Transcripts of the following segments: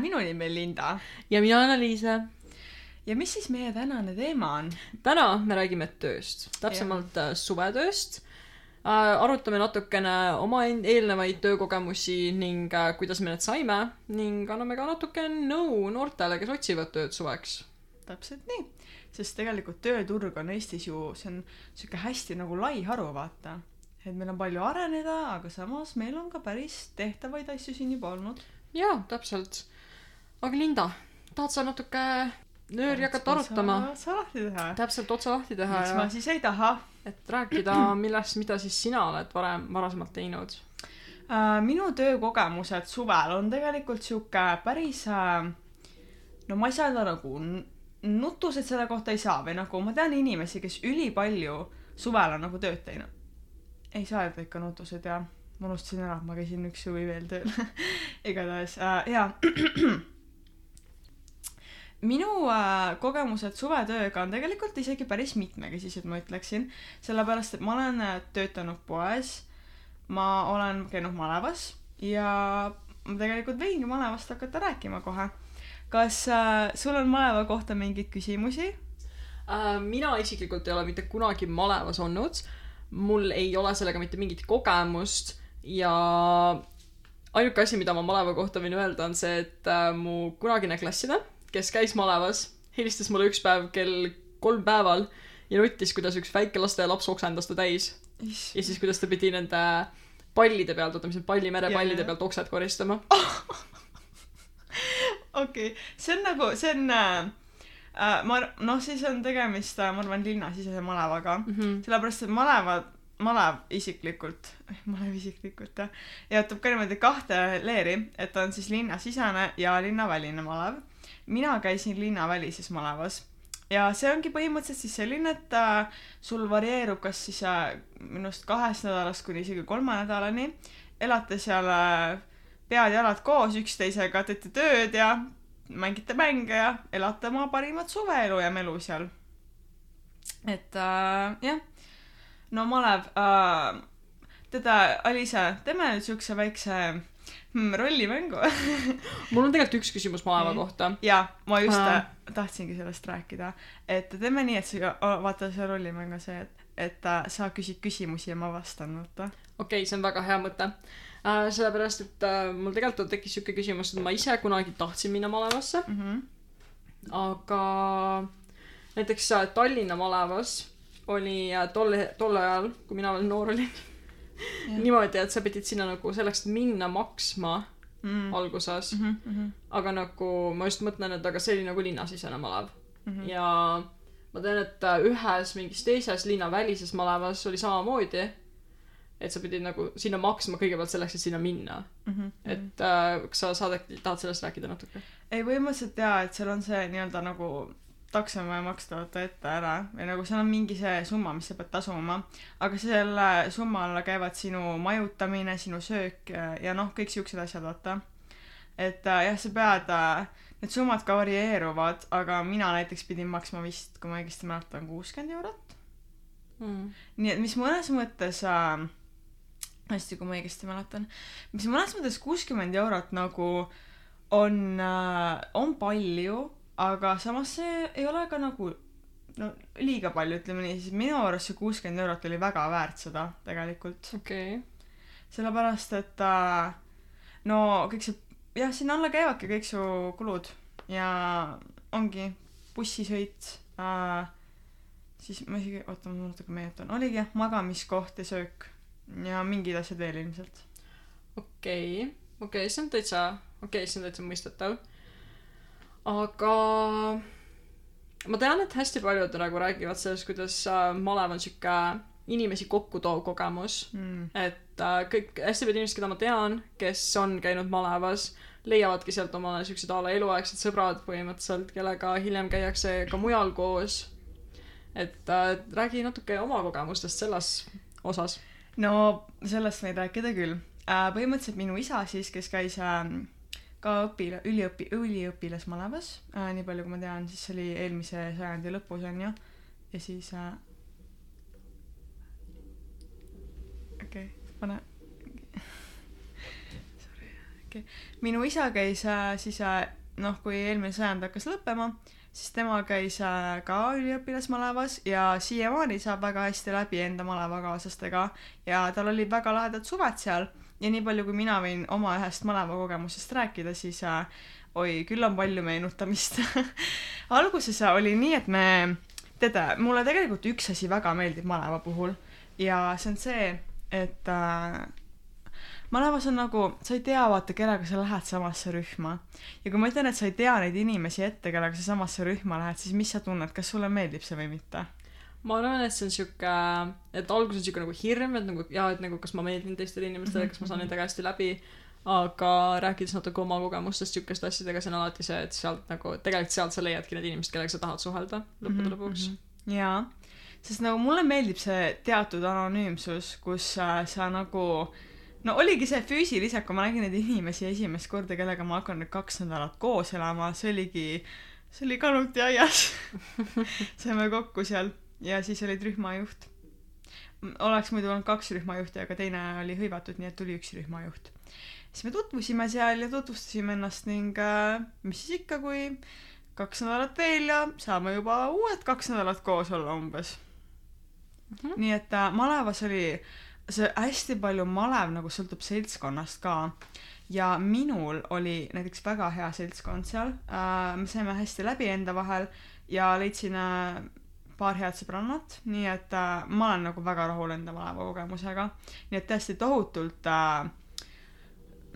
minu nimi on Linda ja mina olen Aliise. ja mis siis meie tänane teema on? täna me räägime tööst, täpsemalt ja. suvetööst äh,. arutame natukene oma eelnevaid töökogemusi ning äh, kuidas me need saime ning anname ka natuke nõu noortele, kes otsivad tööd suveks. täpselt nii, sest tegelikult tööturg on Eestis ju, see on sihuke hästi nagu lai haru, vaata et meil on palju areneda, aga samas meil on ka päris tehtavaid asju siin juba olnud. jaa, täpselt. Aga Linda, tahad sa natuke nööri hakata arutama? otsa lahti teha. täpselt, otsa lahti teha. miks ja... ma siis ei taha? et rääkida, millest, mida siis sina oled varem, varasemalt teinud uh,? minu töökogemused suvel on tegelikult sihuke päris uh, no ma ei saa öelda nagu nutused selle kohta ei saa või nagu ma tean inimesi, kes ülipalju suvel on nagu tööd teinud ei saa öelda ikka nutused ja ma unustasin ära, ma käisin üks suvi veel tööl igatahes äh, jaa minu äh, kogemused suvetööga on tegelikult isegi päris mitmekesised, ma ütleksin, sellepärast et ma olen äh, töötanud poes, ma olen käinud malevas ja ma tegelikult võingi malevast hakata rääkima kohe. kas äh, sul on maleva kohta mingeid küsimusi äh,? mina isiklikult ei ole mitte kunagi malevas olnud mul ei ole sellega mitte mingit kogemust ja ainuke asi, mida ma maleva kohta võin öelda, on see, et äh, mu kunagine klassivend, kes käis malevas, helistas mulle üks päev kell kolm päeval ja nuttis, kuidas üks väike lastelaps oksendas ta täis. ja siis, kuidas ta pidi nende pallide pealt, oota, mis need pallimere pallide pealt oksed koristama. okei, see on nagu, see on äh äh, ma, noh, siis on tegemist, äh, ma arvan, linnasisese malevaga mm. -hmm. sellepärast, et malevad, malev isiklikult, malev isiklikult jah, jaotab ka niimoodi kahte leeri, et on siis linnasisene ja linnaväline malev. Mina käisin linnavälises malevas ja see ongi põhimõtteliselt siis selline, et äh, sul varieerub kas siis äh, minu arust kahest nädalast kuni isegi kolme nädalani, elate seal äh, pead-jalad koos üksteisega, teete tööd ja mängite mänge ja elate oma parimat suveelu ja melu seal. et äh, jah, no Malev äh,, teda, Alisa, teeme nüüd siukse väikse hmm, rollimängu mul on tegelikult üks küsimus Maleva kohta. jaa, ma just äh. tahtsingi sellest rääkida, et teeme nii, et see, vaata see rollimäng on see, et, et äh, sa küsid küsimusi ja ma vastan, vaata. okei okay,, see on väga hea mõte äh,. sellepärast, et äh, mul tegelikult tekkis siuke küsimus, et ma ise kunagi tahtsin minna malevasse mm. -hmm. aga näiteks äh, Tallinna malevas oli äh, tol, tol ajal, kui mina veel noor olin niimoodi, et sa pidid sinna nagu selleks, minna maksma mm. alguses mm. -hmm. aga nagu ma just mõtlen, et aga see oli nagu linnasisene malev mm. -hmm. ja ma tean, et äh, ühes mingis teises linnavälises malevas oli samamoodi et sa pidid nagu sinna maksma kõigepealt selleks, et sinna minna mm. -hmm. et äh, kas sa saad äkki, tahad sellest rääkida natuke? ei, põhimõtteliselt jaa, et seal on see nii-öelda nagu takso on vaja maksta vaata ette ära. Või nagu seal on mingi see summa, mis sa pead tasuma, aga selle summa alla käivad sinu majutamine, sinu söök ja, ja noh, kõik siuksed asjad, vaata. et äh, jah, sa pead äh,, need summad ka varieeruvad, aga mina näiteks pidin maksma vist, kui ma õigesti mäletan, kuuskümmend eurot. Mm.. nii et mis mõnes mõttes äh, hästi, kui ma õigesti mäletan, mis mõnes mõttes kuuskümmend eurot nagu on äh,, on palju, aga samas see ei ole ka nagu no liiga palju, ütleme nii, siis minu arust see kuuskümmend eurot oli väga väärt seda tegelikult. okei okay.. sellepärast, et äh, no kõik see, jah, sinna alla käivadki kõik su kulud ja ongi bussisõit äh,, siis ma isegi, oota, ma natuke meenutan, oligi jah, magamiskoht ja söök ja mingid asjad veel ilmselt. okei okay., okei okay,, see on täitsa, okei okay,, see on täitsa mõistetav. Aga ma tean, et hästi paljud nagu räägivad sellest, kuidas äh, malev on sihuke inimesi kokku toov kogemus mm.. et äh, kõik hästi paljud inimesed, keda ma tean, kes on käinud malevas, leiavadki sealt omale siuksed a la eluaegsed sõbrad põhimõtteliselt, kellega hiljem käiakse ka mujal koos. et äh, räägi natuke oma kogemustest selles osas no sellest võin rääkida küll äh,. põhimõtteliselt minu isa siis, kes käis äh, ka õpila-, üliõpi-, üliõpilasmalevas äh,, nii palju kui ma tean, siis see oli eelmise sajandi lõpus onju. ja siis äh.... okei okay,, pane. Sorry, okei okay. minu isa käis äh, siis äh, noh kui eelmine sajand hakkas lõppema siis tema käis äh, ka üliõpilasmalevas ja siiamaani saab väga hästi läbi enda malevakaaslastega ja tal olid väga lahedad suved seal ja nii palju, kui mina võin oma ühest malevakogemusest rääkida, siis äh, oi, küll on palju meenutamist alguses oli nii, et me, teate, mulle tegelikult üks asi väga meeldib maleva puhul ja see on see, et äh, malevas on nagu, sa ei tea, vaata, kellega sa lähed samasse rühma. ja kui ma ütlen, et sa ei tea neid inimesi ette, kellega sa samasse rühma lähed, siis mis sa tunned, kas sulle meeldib see või mitte? Ma arvan, et see on sihuke, et alguses on sihuke nagu hirm, et nagu jaa, et nagu kas ma meeldin teistele inimestele, kas ma saan nendega hästi läbi, aga rääkides natuke oma kogemustest sihukeste asjadega, see on alati see, et sealt nagu, tegelikult sealt sa leiadki need inimesed, kellega sa tahad suhelda lõppude Mhm, lõpuks. jaa, sest nagu mulle meeldib see teatud anonüümsus, kus äh, sa nagu no oligi see füüsiliselt, kui ma nägin neid inimesi esimest korda, kellega ma hakkan nüüd kaks nädalat koos elama, see oligi, see oli Kanuti aias. Saime kokku seal ja siis olid rühmajuht. oleks muidu olnud kaks rühmajuhti, aga teine oli hõivatud, nii et tuli üks rühmajuht. siis me tutvusime seal ja tutvustasime ennast ning äh, mis siis ikka, kui kaks nädalat veel ja saame juba uued kaks nädalat koos olla umbes mm. -hmm. nii et äh, malevas oli see hästi palju malev nagu sõltub seltskonnast ka ja minul oli näiteks väga hea seltskond seal äh, me saime hästi läbi enda vahel ja leidsin äh, paar head sõbrannat nii et äh, ma olen nagu väga rahul enda maleva kogemusega nii et tõesti tohutult äh,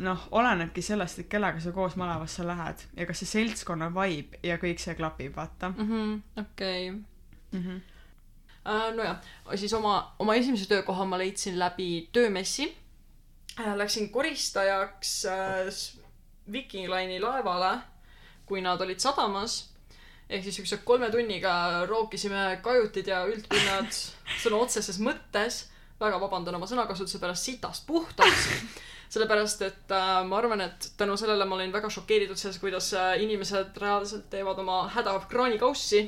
noh olenebki sellest et kellega sa koos malevasse lähed ja kas see seltskonna vibe ja kõik see klapib vaata Mhm, okei. -hmm. Äh, nojah, siis oma, oma esimese töökoha ma leidsin läbi töömessi. Läksin koristajaks äh, Viking Line'i laevale, kui nad olid sadamas. Ehk siis siukse kolme tunniga rookisime kajutid ja üldpinnad sõna otseses mõttes. väga vabandan oma sõnakasutuse pärast sitast puhtaks. sellepärast, et äh, ma arvan, et tänu sellele ma olin väga šokeeritud sellest, kuidas äh, inimesed reaalselt teevad oma hädakraanikausi.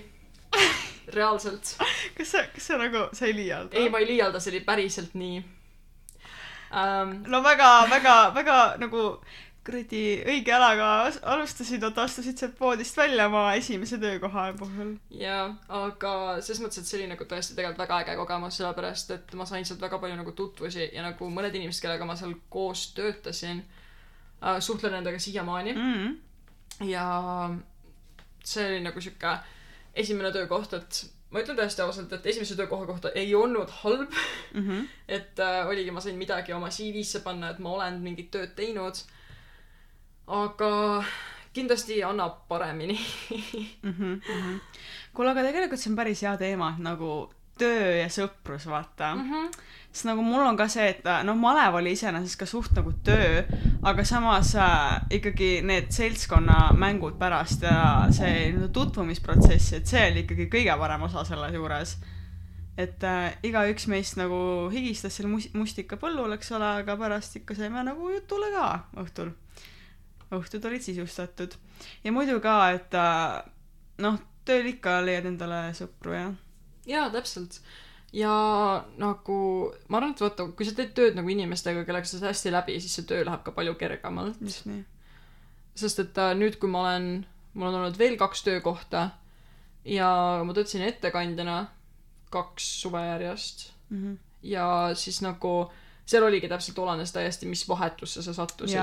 reaalselt kas sa kas sa nagu sa ei liialda ei, ma ei liialda, see oli päriselt nii ähm,. no väga väga väga nagu kuradi õige jalaga as- alustasid oota astusid sealt poodist välja oma esimese töökoha puhul jaa, aga selles mõttes, et see oli nagu tõesti tegelikult väga äge kogemus, sellepärast et ma sain sealt väga palju nagu tutvusi ja nagu mõned inimesed, kellega ma seal koos töötasin äh,, suhtlen nendega siiamaani mm. ja see oli nagu sihuke esimene töökoht, et ma ütlen täiesti ausalt, et esimese töökoha kohta ei olnud halb, Mm -hmm. et äh, oligi, ma sain midagi oma CV-sse panna, et ma olen mingit tööd teinud. Aga kindlasti annab paremini Mm -hmm. kuule aga tegelikult see on päris hea teema nagu töö ja sõprus vaata mm. -hmm. sest nagu mul on ka see et äh, noh malev oli iseenesest ka suht nagu töö aga samas äh, ikkagi need seltskonnamängud pärast ja see nii-öelda tutvumisprotsess et see oli ikkagi kõige parem osa selle juures et äh, igaüks meist nagu higistas seal mus- mustikapõllul eks ole aga pärast ikka saime nagu jutule ka õhtul õhtud olid sisustatud ja muidu ka et äh, noh tööl ikka leiad endale sõpru ja jaa, täpselt. ja nagu ma arvan, et vaata, kui sa teed tööd nagu inimestega, kellega sa saad hästi läbi, siis see töö läheb ka palju kergemalt. just nii sest et äh, nüüd, kui ma olen, mul on olnud veel kaks töökohta ja ma töötasin ettekandjana kaks suve järjest mm -hmm. ja siis nagu seal oligi täpselt olenes täiesti, mis vahetusse sa sattusid.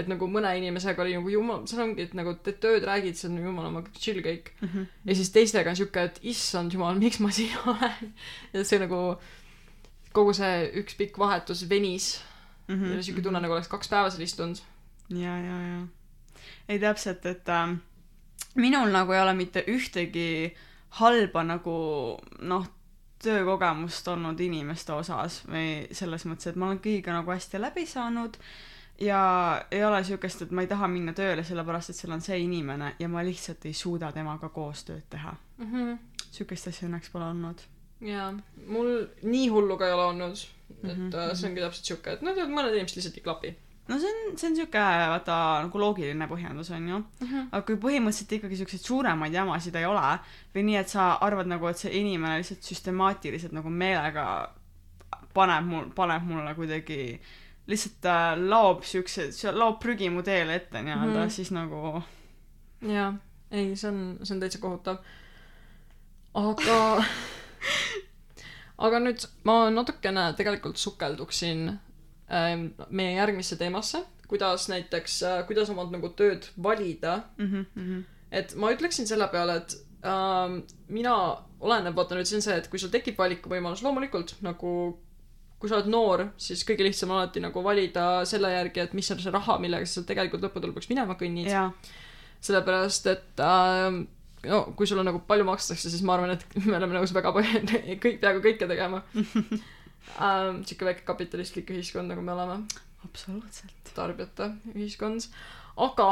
et nagu mõne inimesega oli nagu jumal, see ongi, et nagu teed tööd, räägid, see on jumala ma chill kõik. mm -hmm. ja siis teistega on siuke, et issand jumal, miks ma siin olen. ja see nagu, kogu see üks pikk vahetus venis mm Mhm, -hmm. ja siuke tunne, nagu oleks kaks päeva seal istunud. ja ja ja ei täpselt et äh, minul nagu ei ole mitte ühtegi halba nagu noh töökogemust olnud inimeste osas või selles mõttes et ma olen kõigiga nagu hästi läbi saanud ja ei ole siukest et ma ei taha minna tööle sellepärast et seal on see inimene ja ma lihtsalt ei suuda temaga koostööd teha mm. -hmm. siukest asja õnneks pole olnud jaa, mul nii hullu ka ei ole olnud. et mm Mhm, -hmm. see ongi täpselt siuke, et noh, mõned inimesed lihtsalt ei klapi no see on see on siuke vaata nagu loogiline põhjendus onju mm. -hmm. aga kui põhimõtteliselt ikkagi siukseid suuremaid jamasid ei ole või nii, et sa arvad nagu, et see inimene lihtsalt süstemaatiliselt nagu meelega paneb mul, paneb mulle kuidagi lihtsalt äh, laob siukse laob prügi mu teele ette nii-öelda mm. -hmm. siis nagu jaa ei see on see on täitsa kohutav aga aga nüüd ma natukene tegelikult sukelduksin meie järgmisse teemasse. Kuidas näiteks äh, kuidas omad nagu tööd valida? Mm -hmm, mm -hmm. et ma ütleksin selle peale et ähm, mina oleneb vaata nüüd on see et kui sul tekib valikuvõimalus loomulikult nagu kui sa oled noor siis kõige lihtsam on alati nagu valida selle järgi et mis on see raha millega sa tegelikult lõppude lõpuks minema kõnnid. Sellepärast et äh, no kui sul on nagu palju makstakse siis ma arvan et me oleme nõus väga palju kõik peaaegu kõike tegema äh, sihuke väike kapitalistlik ühiskond nagu me oleme. Absoluutselt. Tarbijate ühiskond aga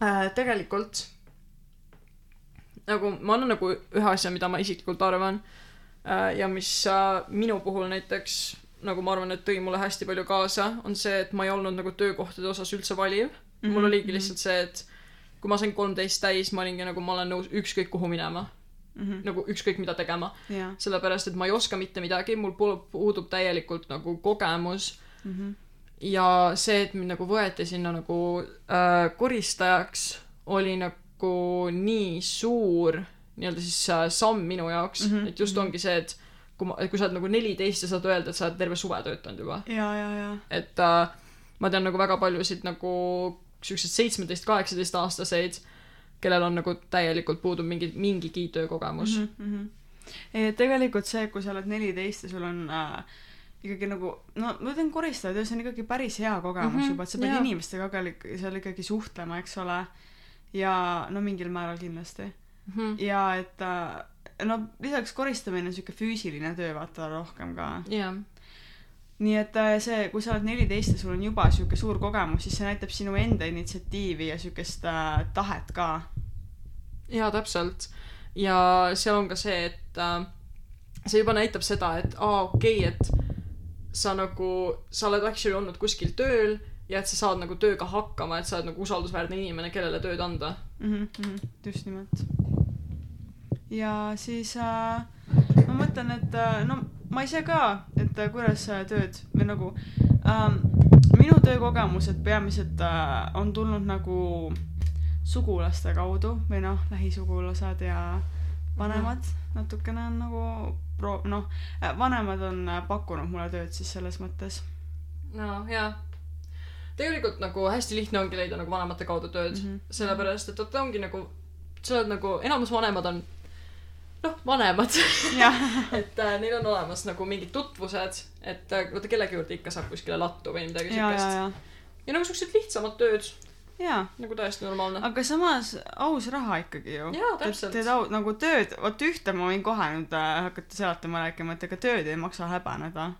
äh, tegelikult nagu ma annan nagu ühe asja mida ma isiklikult arvan äh, ja mis äh, minu puhul näiteks nagu ma arvan et tõi mulle hästi palju kaasa on see et ma ei olnud nagu töökohtade osas üldse valiv. Mm -hmm. mul oligi lihtsalt see et kui ma sain kolmteist täis ma olingi nagu ma olen nõus ükskõik kuhu minema mm -hmm. nagu ükskõik mida tegema jaa sellepärast et ma ei oska mitte midagi mul pu- puudub täielikult nagu kogemus mm -hmm. ja see et mind nagu võeti sinna nagu äh, koristajaks oli nagu nii suur nii-öelda siis äh, samm minu jaoks mm -hmm. et just mhm. ongi see et kui ma kui sa oled nagu neliteist ja saad öelda et sa oled terve suve töötanud juba et äh, ma tean nagu väga paljusid nagu siukseid seitsmeteist kaheksateist aastaseid kellel on nagu täielikult puudub mingi mingigi töökogemus mm mm. -hmm. ei, tegelikult see, kui sa oled neliteist ja sul on äh, ikkagi nagu no ma ütlen koristajatöö, see on ikkagi päris hea kogemus mm -hmm, juba, et sa pead jaa. inimestega ka seal ikkagi suhtlema, eks ole. ja no mingil määral kindlasti. -hmm. ja et äh, no lisaks koristamine on siuke füüsiline töö vaata rohkem ka. jah nii et äh, see, kui sa oled neliteist ja sul on juba siuke suur kogemus, siis see näitab sinu enda initsiatiivi ja siukest äh, tahet ka. jaa, täpselt. ja seal on ka see, et äh, see juba näitab seda, et aa, okei okay,, et sa nagu, sa oled actually olnud kuskil tööl ja et sa saad nagu tööga hakkama, et sa oled nagu usaldusväärne inimene, kellele tööd anda. mm. -hmm, just nimelt. Ja siis äh, ma mõtlen, et äh, no ma ise ka, et äh, kuidas äh, tööd või nagu ähm, minu töökogemused peamiselt äh, on tulnud nagu sugulaste kaudu või noh, lähisugulased ja vanemad natukene on nagu pro-, noh, vanemad on äh, pakkunud mulle tööd siis selles mõttes no jaa. tegelikult nagu hästi lihtne ongi leida nagu vanemate kaudu tööd mm. -hmm. sellepärast et vaata ongi nagu, sa oled nagu, enamus vanemad on noh, vanemad et äh, neil on olemas nagu mingid tutvused, et äh, vaata kellegi juurde ikka saab kuskile lattu või midagi ja, ja, siukest. ja, ja nagu siuksed lihtsamad tööd, nagu täiesti normaalne. aga samas aus raha ikkagi ju. Teed au-, nagu tööd, vot ühte ma võin kohe nüüd äh, hakata seletama rääkima, et ega tööd ei maksa häbeneda.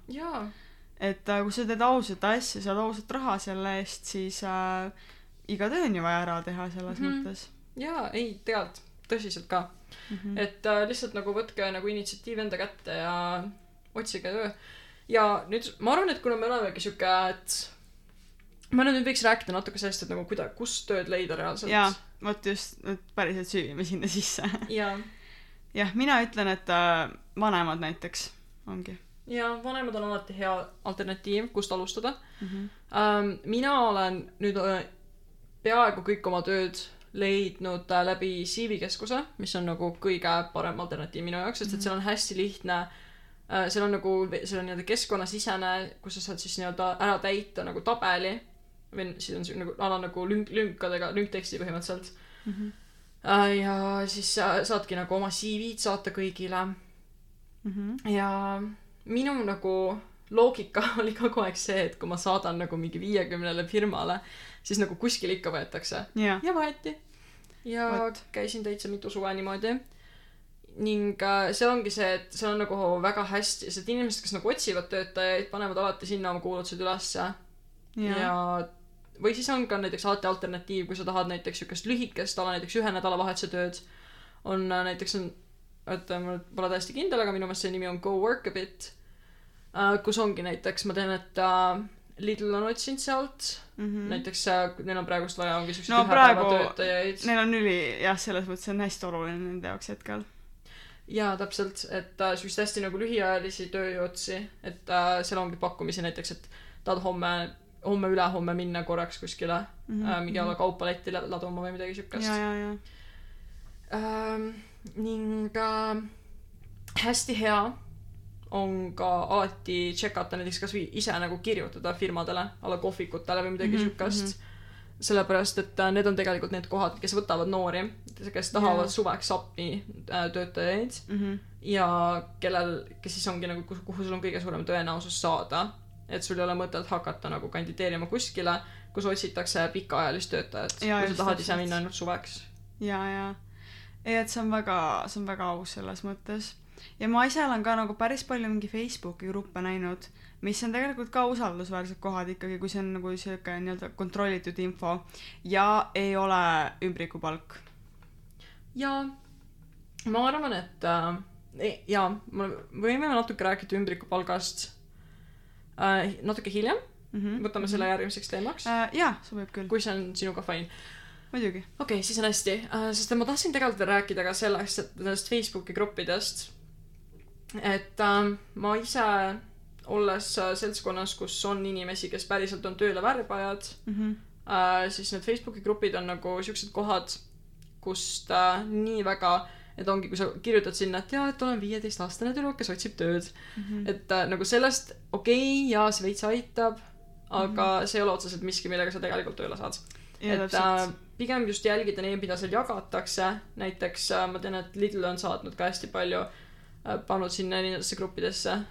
et äh, kui sa teed ausat asja, saad ausat raha selle eest, siis äh, iga töö on ju vaja ära teha selles mm. -hmm. mõttes jaa, ei tegelikult tõsiselt ka, mm. -hmm. et äh, lihtsalt nagu võtke nagu initsiatiiv enda kätte ja otsige töö. ja nüüd ma arvan, et kuna me olemegi siuke, et ma arvan, et nüüd võiks rääkida natuke sellest, et nagu kuida-, kus tööd leida reaalselt. jaa, vot just, et päriselt süüvime sinna sisse. ja, jah, mina ütlen, et äh, vanemad näiteks ongi ja vanemad on alati hea alternatiiv, kust alustada mm. -hmm. mina olen nüüd äh, peaaegu kõik oma tööd leidnud läbi CV keskuse, mis on nagu kõige parem alternatiiv minu jaoks, sest et seal on hästi lihtne äh,. seal on nagu, seal on nii-öelda keskkonnasisene, kus sa saad siis nii-öelda ära täita nagu tabeli või siis on see nagu ala nagu lünk, lünkadega, lünkteksti põhimõtteliselt Mm -hmm. ja siis sa saadki nagu oma CV-d saata kõigile Mm -hmm. ja minu nagu loogika oli kogu aeg see, et kui ma saadan nagu mingi viiekümnele firmale, siis nagu kuskil ikka võetakse. jah, ja võeti. ja. What? käisin täitsa mitu suve niimoodi. ning äh, seal ongi see, et seal on nagu väga hästi, sest inimesed, kes nagu otsivad töötajaid, panevad alati sinna oma kuulutused ülesse ja, ja, või siis on ka näiteks alati alternatiiv, kui sa tahad näiteks siukest lühikest ala, näiteks ühe nädalavahetuse tööd, on äh, näiteks on, oota ma pole täiesti kindel, aga minu meelest see nimi on Go Work a Bit kus ongi näiteks, ma tean, et äh, Lidl on otsinud sealt mm mm., -hmm. näiteks äh, neil on praegust vaja, ongi siukseid No ühepäevatöötajaid. neil on üli, jah, selles mõttes on hästi oluline nende jaoks hetkel jaa, täpselt, et äh, siukseid hästi nagu lühiajalisi tööotsi, et äh, seal ongi pakkumisi näiteks, et tahad homme, homme-ülehomme minna korraks kuskile mm -hmm. äh, mingi a la kaupaletti la- laduma või midagi siukest ja, ja, ja. ähm,. ning äh, hästi hea on ka alati tšekata näiteks kasvõi ise nagu kirjutada firmadele, a la kohvikutele või midagi Mhm, siukest mm. -hmm. sellepärast, et äh, need on tegelikult need kohad, kes võtavad noori, kes tahavad yeah. suveks appi äh, töötajaid Mhm. ja kellel, kes siis ongi nagu, kuhu sul on kõige suurem tõenäosus saada. et sul ei ole mõtet hakata nagu kandideerima kuskile, kus otsitakse pikaajalist töötajat, kui sa tahad ise minna ainult suveks. ja, ja. ei, et see on väga, see on väga aus selles mõttes. Ja ma ise olen ka nagu päris palju mingi Facebooki gruppe näinud, mis on tegelikult ka usaldusväärsed kohad ikkagi, kui see on nagu siuke nii-öelda kontrollitud info ja ei ole ümbrikupalk. ja ma arvan, et äh, ja me võime natuke rääkida ümbrikupalgast äh, natuke hiljem, Mhm. võtame selle järgmiseks teemaks, äh,. jaa, sobib küll, kui see on sinuga fine. muidugi. okei okay,, siis on hästi äh,, sest ma tahtsin tegelikult rääkida ka sellest, et nendest Facebooki gruppidest. Et äh, ma ise, olles äh, seltskonnas, kus on inimesi, kes päriselt on tööle värbajad Mhm. äh,, siis need Facebooki grupid on nagu siuksed kohad, kust äh, nii väga, et ongi, kui sa kirjutad sinna, et jaa, et olen viieteistaastane tüdruk, kes otsib tööd. Mhm. et äh, nagu sellest okei okay,, jaa, see veits aitab, aga mm -hmm. see ei ole otseselt miski, millega sa tegelikult tööle saad. et äh, pigem just jälgida neid, mida seal jagatakse, näiteks äh, ma tean, et Lidl on saatnud ka hästi palju äh,, pannud sinna erinevatesse gruppidesse äh,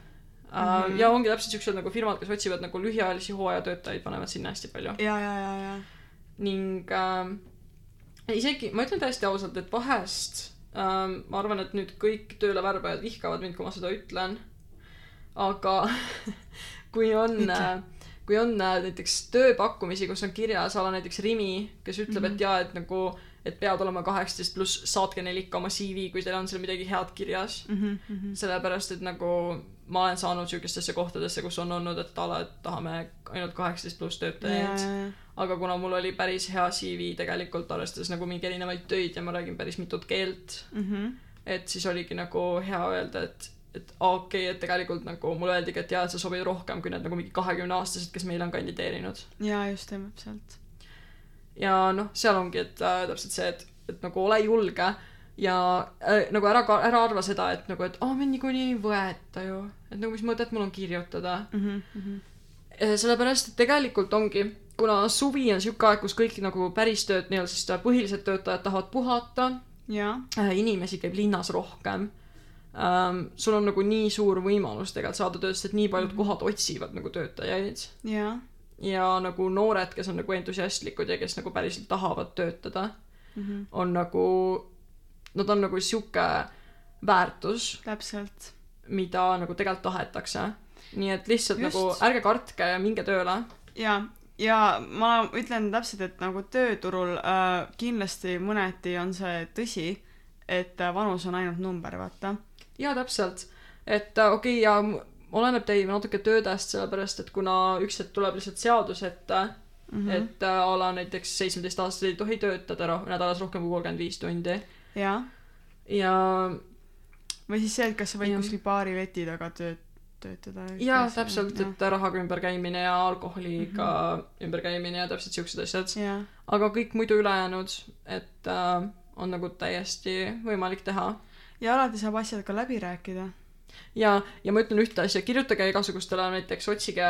mm. Mhm. -hmm. ja ongi täpselt siuksed nagu firmad, kes otsivad nagu lühiajalisi hooajatöötajaid, panevad sinna hästi palju. ja, ja, ja, ja. ning äh, isegi, ma ütlen täiesti ausalt, et vahest äh, ma arvan, et nüüd kõik tööle värbajad vihkavad mind, kui ma seda ütlen. aga kui on Ütle. äh, kui on äh, näiteks tööpakkumisi, kus on kirjas ala näiteks Rimi, kes ütleb mm, -hmm. Mhm. et jaa, et nagu, et pead olema kaheksateist pluss, saatke neile ikka oma CV, kui teil on seal midagi head kirjas. Mhm, sellepärast, et nagu ma olen saanud siukestesse kohtadesse, kus on olnud, et ala, et tahame ainult kaheksateist pluss ja, töötajaid. ja, ja. aga kuna mul oli päris hea CV tegelikult, arvestades nagu mingi erinevaid töid ja ma räägin päris mitut keelt, Mhm. et siis oligi nagu hea öelda, et, et okei okay,, et tegelikult nagu mulle öeldigi, et jaa, et sa sobid rohkem kui need nagu mingi kahekümneaastased, kes meile on kandideerinud. ja just täpselt. Ja noh, seal ongi, et äh, täpselt see, et, et nagu ole julge ja äh, nagu ära, ära arva seda, et nagu, et aa, mind niikuinii ei võeta ju. et nagu mis mõtet mul on kirjutada. Mhm, sellepärast, et tegelikult ongi, kuna suvi on sihuke aeg, kus kõik nagu päris tööd, nii-öelda siis põhilised töötajad tahavad puhata ja, äh,, inimesi käib linnas rohkem ähm,. sul on nagu nii suur võimalus tegelikult saada tööd, sest nii paljud mm -hmm. kohad otsivad nagu töötajaid ja. Ja nagu noored, kes on nagu entusiastlikud ja kes nagu päriselt tahavad töötada, Mhm. on nagu, nad on nagu sihuke väärtus, täpselt. mida nagu tegelikult tahetakse. nii et lihtsalt Just. Nagu ärge kartke ja minge tööle ja, ja ma ütlen täpselt, et nagu tööturul äh, kindlasti mõneti on see tõsi, et vanus on ainult number, vaata. jaa, täpselt. et äh, okei okay, ja oleneb teil natuke töödest, sellepärast et kuna üks hetk tuleb lihtsalt seadus ette mm. -hmm. et äh, a la näiteks seitsmeteistaastased ei tohi töötada roh- nädalas rohkem kui kolmkümmend viis tundi ja, ja või siis see, et kas sa võid Jah. kuskil baari leti taga tööd, töötada. jaa, täpselt, et rahaga ümberkäimine ja alkoholiga mm -hmm. ümberkäimine ja täpselt siuksed asjad. ja, aga kõik muidu ülejäänud, et äh, on nagu täiesti võimalik teha ja alati saab asjad ka läbi rääkida. ja, ja ma ütlen ühte asja, kirjutage igasugustele näiteks, otsige,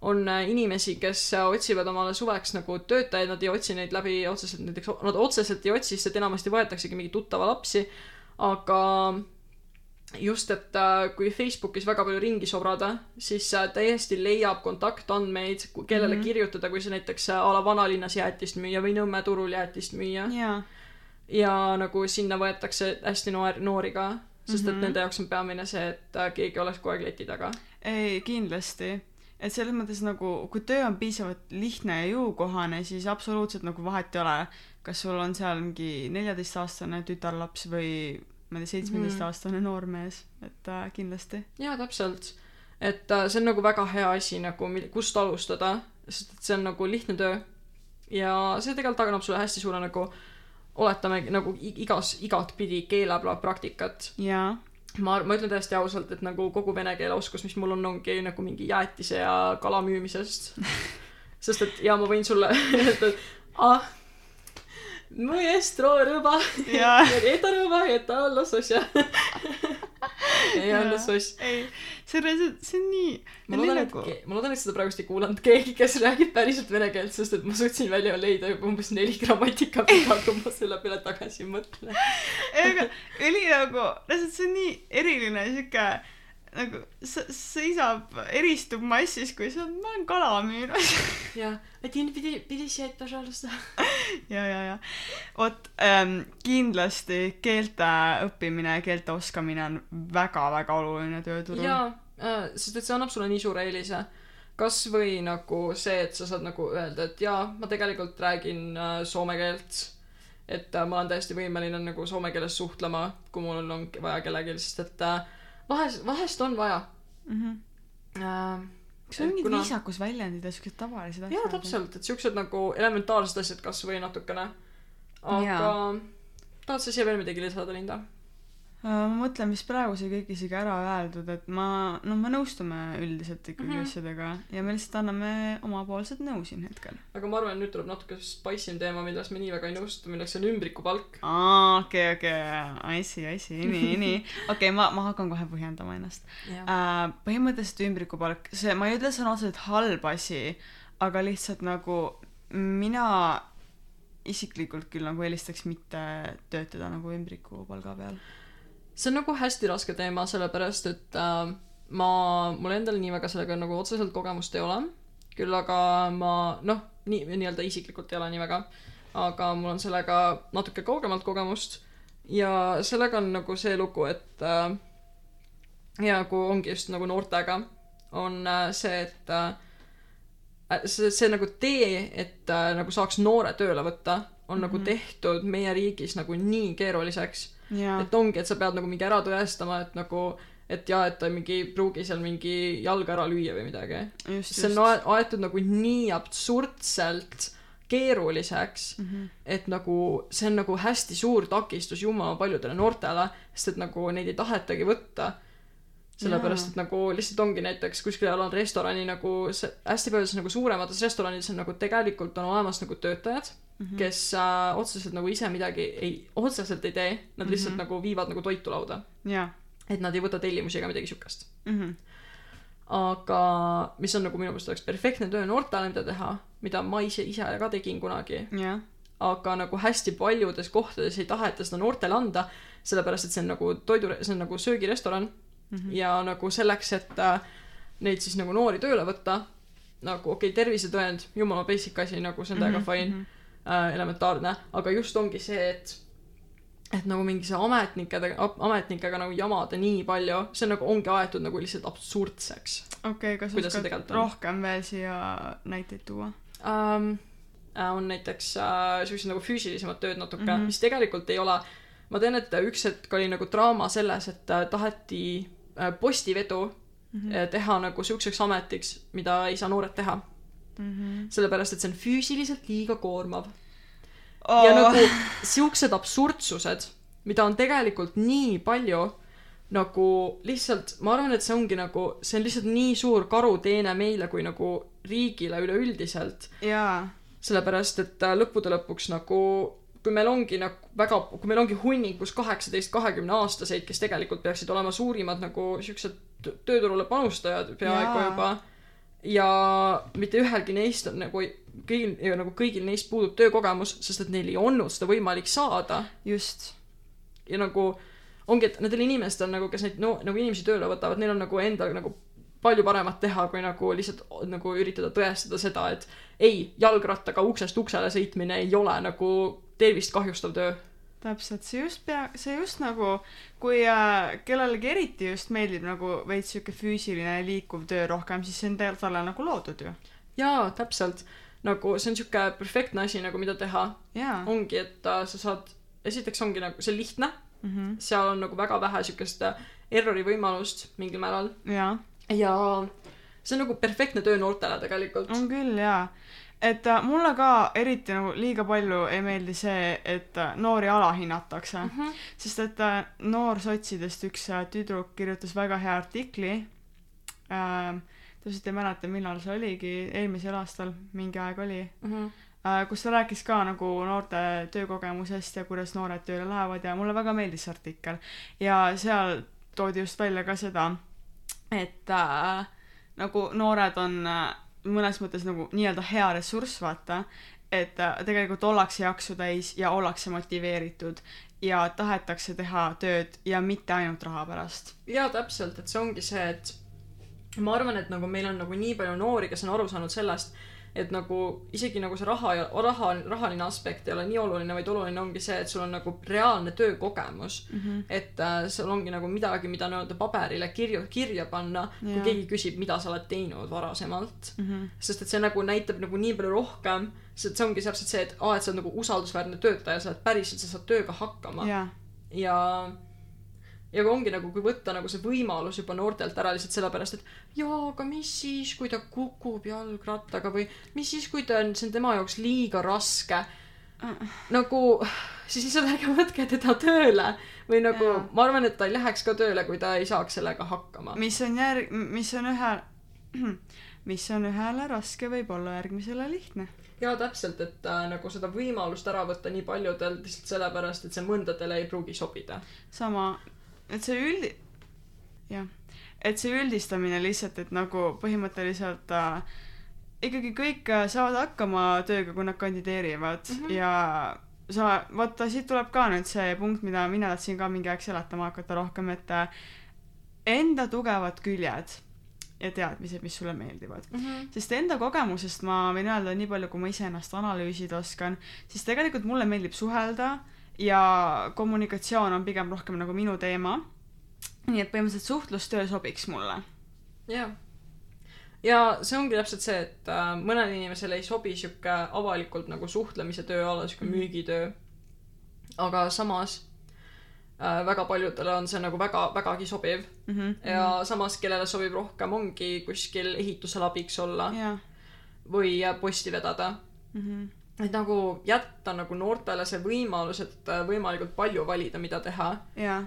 on äh, inimesi, kes äh, otsivad omale suveks nagu töötajaid, nad ei otsi neid läbi otseselt näiteks, nad otseselt ei otsi, sest et enamasti võetaksegi mingi tuttava lapsi, aga just, et äh, kui Facebookis väga palju ringi sobrada, siis täiesti leiab kontaktandmeid, kellele mm. -hmm. kirjutada, kui sa näiteks a la vanalinnas jäätist müüa või Nõmme turul jäätist müüa ja, ja nagu sinna võetakse hästi noor, noori ka, sest mm -hmm. Et nende jaoks on peamine see, et äh, keegi oleks kogu aeg leti taga. ei kindlasti. et selles mõttes nagu, kui töö on piisavalt lihtne ja jõukohane, siis absoluutselt nagu vahet ei ole, kas sul on seal mingi neljateistaastane tütarlaps või ma ei tea, seitsmeteistaastane noormees, et äh, kindlasti. jaa, täpselt. et äh, see on nagu väga hea asi nagu, kust alustada, sest et see on nagu lihtne töö. ja see tegelikult annab sulle hästi suure nagu, oletame nagu igas, igatpidi keelapraktikat. jaa, ma, ma ütlen täiesti ausalt, et nagu kogu vene keele oskus, mis mul on, ongi nagu mingi jäätise ja kala müümisest. sest et ja ma võin sulle öelda, et ah, mu jest rõõba Jaa. eta rõõba, eta lossoss ja ja lossoss. ei, see on see on nii. ma loodan, et, ma loodan, et seda praegust ei kuulanud keegi, kes räägib päriselt vene keelt, sest et ma suutsin välja leida juba umbes neli grammatikaviga, kui ma selle peale tagasi mõtlen. ei, aga oli nagu, lihtsalt see on nii eriline sihuke nagu se- seisab , eristub massis , kui sa , ma olen kala müünud . ja , один пятьдесят , пожалуйста . ja , ja , ja vot ähm, kindlasti keelte õppimine , keelte oskamine on väga-väga oluline tööturul . jaa , sest et see annab sulle nii suure eelise . kas või nagu see , et sa saad nagu öelda , et jaa , ma tegelikult räägin äh, soome keelt . et äh, ma olen täiesti võimeline nagu soome keeles suhtlema , kui mul on vaja kellelgi , sest et äh, vahest, vahest on vaja mm. -hmm. äh,. kas on mingid kuna... viisakusväljendid ja siuksed tavalised asjad? jaa, täpselt, et siuksed nagu elementaarsed asjad kasvõi natukene. aga tahad sa siia veel midagi lisada, Linda? Ma mõtlen, mis praegu sai kõik isegi ära öeldud, et ma, no me nõustume üldiselt ikkagi mm. -hmm. asjadega ja me lihtsalt anname omapoolset nõu siin hetkel. aga ma arvan, et nüüd tuleb natuke spice im teema, milles me nii väga ei nõustu, milleks on ümbrikupalk. aa, okei, okei, I see, I see, nii, nii. okei, ma, ma hakkan kohe põhjendama ennast äh,. põhimõtteliselt ümbrikupalk, see, ma ei ütle, see on otseselt halb asi, aga lihtsalt nagu mina isiklikult küll nagu eelistaks mitte töötada nagu ümbrikupalga peal. See on nagu hästi raske teema, sellepärast et äh, ma, mul endal nii väga sellega nagu otseselt kogemust ei ole. küll aga ma noh, nii, nii-öelda isiklikult ei ole nii väga, aga mul on sellega natuke kaugemalt kogemust ja sellega on nagu see lugu, et äh, ja kui ongi just nagu noortega, on äh, see, et äh, see, see nagu tee, et äh, nagu saaks noore tööle võtta, on mm -hmm. nagu tehtud meie riigis nagu nii keeruliseks et ongi, et sa pead nagu mingi ära tõestama, et nagu, et jaa, et ta mingi ei pruugi seal mingi jalga ära lüüa või midagi. see on aetud nagu nii absurdselt keeruliseks, Mhm. et nagu see on nagu hästi suur takistus jumala paljudele noortele, sest et nagu neid ei tahetagi võtta. sellepärast, et nagu lihtsalt ongi näiteks kuskil on restorani nagu see, hästi paljudes nagu suuremates restoranides on nagu tegelikult on olemas nagu töötajad mm, -hmm. kes äh, otseselt nagu ise midagi ei, otseselt ei tee, nad lihtsalt mm -hmm. nagu viivad nagu toitu lauda. jaa. et nad ei võta tellimusi ega midagi siukest. Mhm. aga mis on nagu minu meelest oleks perfektne töö noortele, mida teha, mida ma ise, ise ka tegin kunagi, jah, aga nagu hästi paljudes kohtades ei taheta seda noortele anda, sellepärast et see on nagu toidu, see on nagu söögirestoran mm -hmm. ja nagu selleks, et äh, neid siis nagu noori tööle võtta, nagu okei okay,, tervisetõend, jumala basic asi, nagu see on täiega Mhm, fine mhm. äh,, elementaarne, aga just ongi see, et et nagu mingi see ametnikega, ametnikega nagu jamada nii palju, see nagu ongi aetud nagu lihtsalt absurdseks okei, kas Kuidas see oskad rohkem veel siia näiteid tuua? um,. on näiteks uh, siuksed nagu füüsilisemad tööd natuke mm. -hmm. mis tegelikult ei ole, ma tean, et üks hetk oli nagu draama selles, et uh, taheti uh, postivedu mm. -hmm. teha nagu siukseks ametiks, mida ei saa noored teha, Mhm. sellepärast et see on füüsiliselt liiga koormav oh. ja nagu siuksed absurdsused, mida on tegelikult nii palju, nagu lihtsalt, ma arvan, et see ongi nagu, see on lihtsalt nii suur karuteene meile kui nagu riigile üleüldiselt, jaa, sellepärast et äh, lõppude lõpuks nagu kui meil ongi nagu väga, kui meil ongi hunnikus kaheksateist, kahekümne aastaseid, kes tegelikult peaksid olema suurimad nagu siuksed tö- tööturule panustajad peaaegu juba ja mitte ühelgi neist on nagu kõigil, nagu kõigil neist puudub töökogemus, sest et neil ei olnud seda võimalik saada just. ja nagu ongi, et nendel inimestel nagu, kes neid no nagu inimesi tööle võtavad, neil on nagu endal nagu palju paremat teha, kui nagu lihtsalt nagu üritada tõestada seda, et ei, jalgrattaga uksest uksele sõitmine ei ole nagu tervist kahjustav töö. täpselt, see just pea, see just nagu, kui äh, kellelegi eriti just meeldib nagu veits sihuke füüsiline liikuv töö rohkem, siis see on tegelikult talle nagu loodud ju. jaa, täpselt. nagu see on siuke perfektne asi nagu mida teha, ongi, et äh, sa saad, esiteks ongi nagu see on lihtne, Mhm. seal on nagu väga vähe siukest äh, errori võimalust mingil määral jaa, ja see on nagu perfektne töö noortele tegelikult. on küll jaa. Et äh, mulle ka eriti nagu liiga palju ei meeldi see, et äh, noori alahinnatakse mm. -hmm. sest et äh, noorsotsidest üks tüdruk kirjutas väga hea artikli äh,, täpselt ei mäleta, millal see oligi, eelmisel aastal mingi aeg oli mm. -hmm. kus ta rääkis ka nagu noorte töökogemusest ja kuidas noored tööle lähevad ja mulle väga meeldis see artikkel. ja seal toodi just välja ka seda, et äh, nagu noored on äh, mõnes mõttes nagu nii-öelda hea ressurss, vaata, et äh, tegelikult ollakse jaksu täis ja ollakse motiveeritud ja tahetakse teha tööd ja mitte ainult raha pärast. jaa, täpselt, et see ongi see, et ma arvan, et nagu meil on nagu nii palju noori, kes on aru saanud sellest, et nagu isegi nagu see raha ja raha, rahaline aspekt ei ole nii oluline, vaid oluline ongi see, et sul on nagu reaalne töökogemus mm. -hmm. et äh, sul ongi nagu midagi, mida nii-öelda paberile kirju, kirja panna, kui keegi küsib, mida sa oled teinud varasemalt Mm -hmm. sest et see nagu näitab nagu nii palju rohkem, sest see ongi täpselt see, et aa, et sa oled nagu usaldusväärne töötaja, sa oled päriselt, sa saad tööga hakkama jaa, ja ja kui ongi nagu, kui võtta nagu see võimalus juba noortelt ära lihtsalt sellepärast, et jaa, aga mis siis, kui ta kukub jalgrattaga või mis siis, kui ta on, see on tema jaoks liiga raske. nagu siis lihtsalt ärge võtke teda tööle või nagu Jaa. ma arvan, et ta ei läheks ka tööle, kui ta ei saaks sellega hakkama. mis on järg-, mis on ühe, mis on ühele raske, võib olla järgmisele lihtne. jaa, täpselt, et äh, nagu seda võimalust ära võtta nii paljudelt lihtsalt sellepärast, et see mõndadele ei pruugi sobida. sama, et see üldi-, jah, et see üldistamine lihtsalt, et nagu põhimõtteliselt äh, ikkagi kõik äh, saavad hakkama tööga, kui nad kandideerivad mm. -hmm. ja sa, vaata, siit tuleb ka nüüd see punkt, mida mina tahtsin ka mingi aeg seletama hakata rohkem, et äh, enda tugevad küljed ja teadmised, mis sulle meeldivad mm. -hmm. sest enda kogemusest ma võin öelda nii palju, kui ma iseennast analüüsida oskan, siis tegelikult mulle meeldib suhelda ja kommunikatsioon on pigem rohkem nagu minu teema. nii et põhimõtteliselt suhtlustöö sobiks mulle. jaa. ja see ongi täpselt see, et äh, mõnele inimesele ei sobi sihuke avalikult nagu suhtlemise tööala, sihuke Mhm. müügitöö. aga samas äh, väga paljudele on see nagu väga, vägagi sobiv mm. -hmm. ja samas, kellele sobib rohkem, ongi kuskil ehitusel abiks olla ja või posti vedada. mm. -hmm. Et nagu jätta nagu noortele see võimalus, et äh, võimalikult palju valida, mida teha,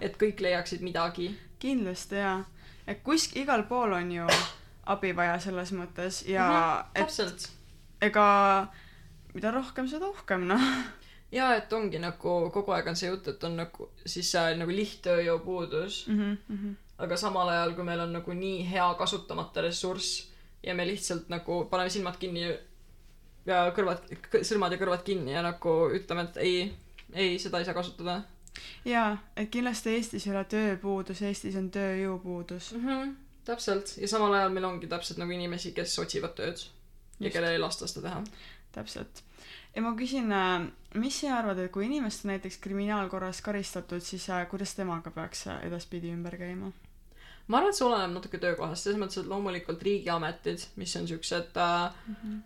et kõik leiaksid midagi. kindlasti ja, et kusk- igal pool on ju abi vaja selles mõttes ja mm -hmm. et täpselt. ega mida rohkem, seda uhkem noh. ja et ongi nagu kogu aeg on see jutt, et on nagu siis äh, nagu lihttööjõupuudus mm. -hmm. Mm -hmm. aga samal ajal, kui meil on nagu nii hea kasutamata ressurss ja me lihtsalt nagu paneme silmad kinni ja kõrvad, sõrmad ja kõrvad kinni ja nagu ütleme, et ei, ei, seda ei saa kasutada jaa, et kindlasti Eestis ei ole tööpuudus, Eestis on tööjõupuudus. mm. -hmm. täpselt ja samal ajal meil ongi täpselt nagu inimesi, kes otsivad tööd ja Just. kellel ei lasta seda teha. täpselt. ja ma küsin, mis sina arvad, et kui inimest on näiteks kriminaalkorras karistatud, siis äh, kuidas temaga peaks äh, edaspidi ümber käima? Ma arvan, et see oleneb natuke töökohast, selles mõttes, et loomulikult riigiametid, mis on siuksed äh,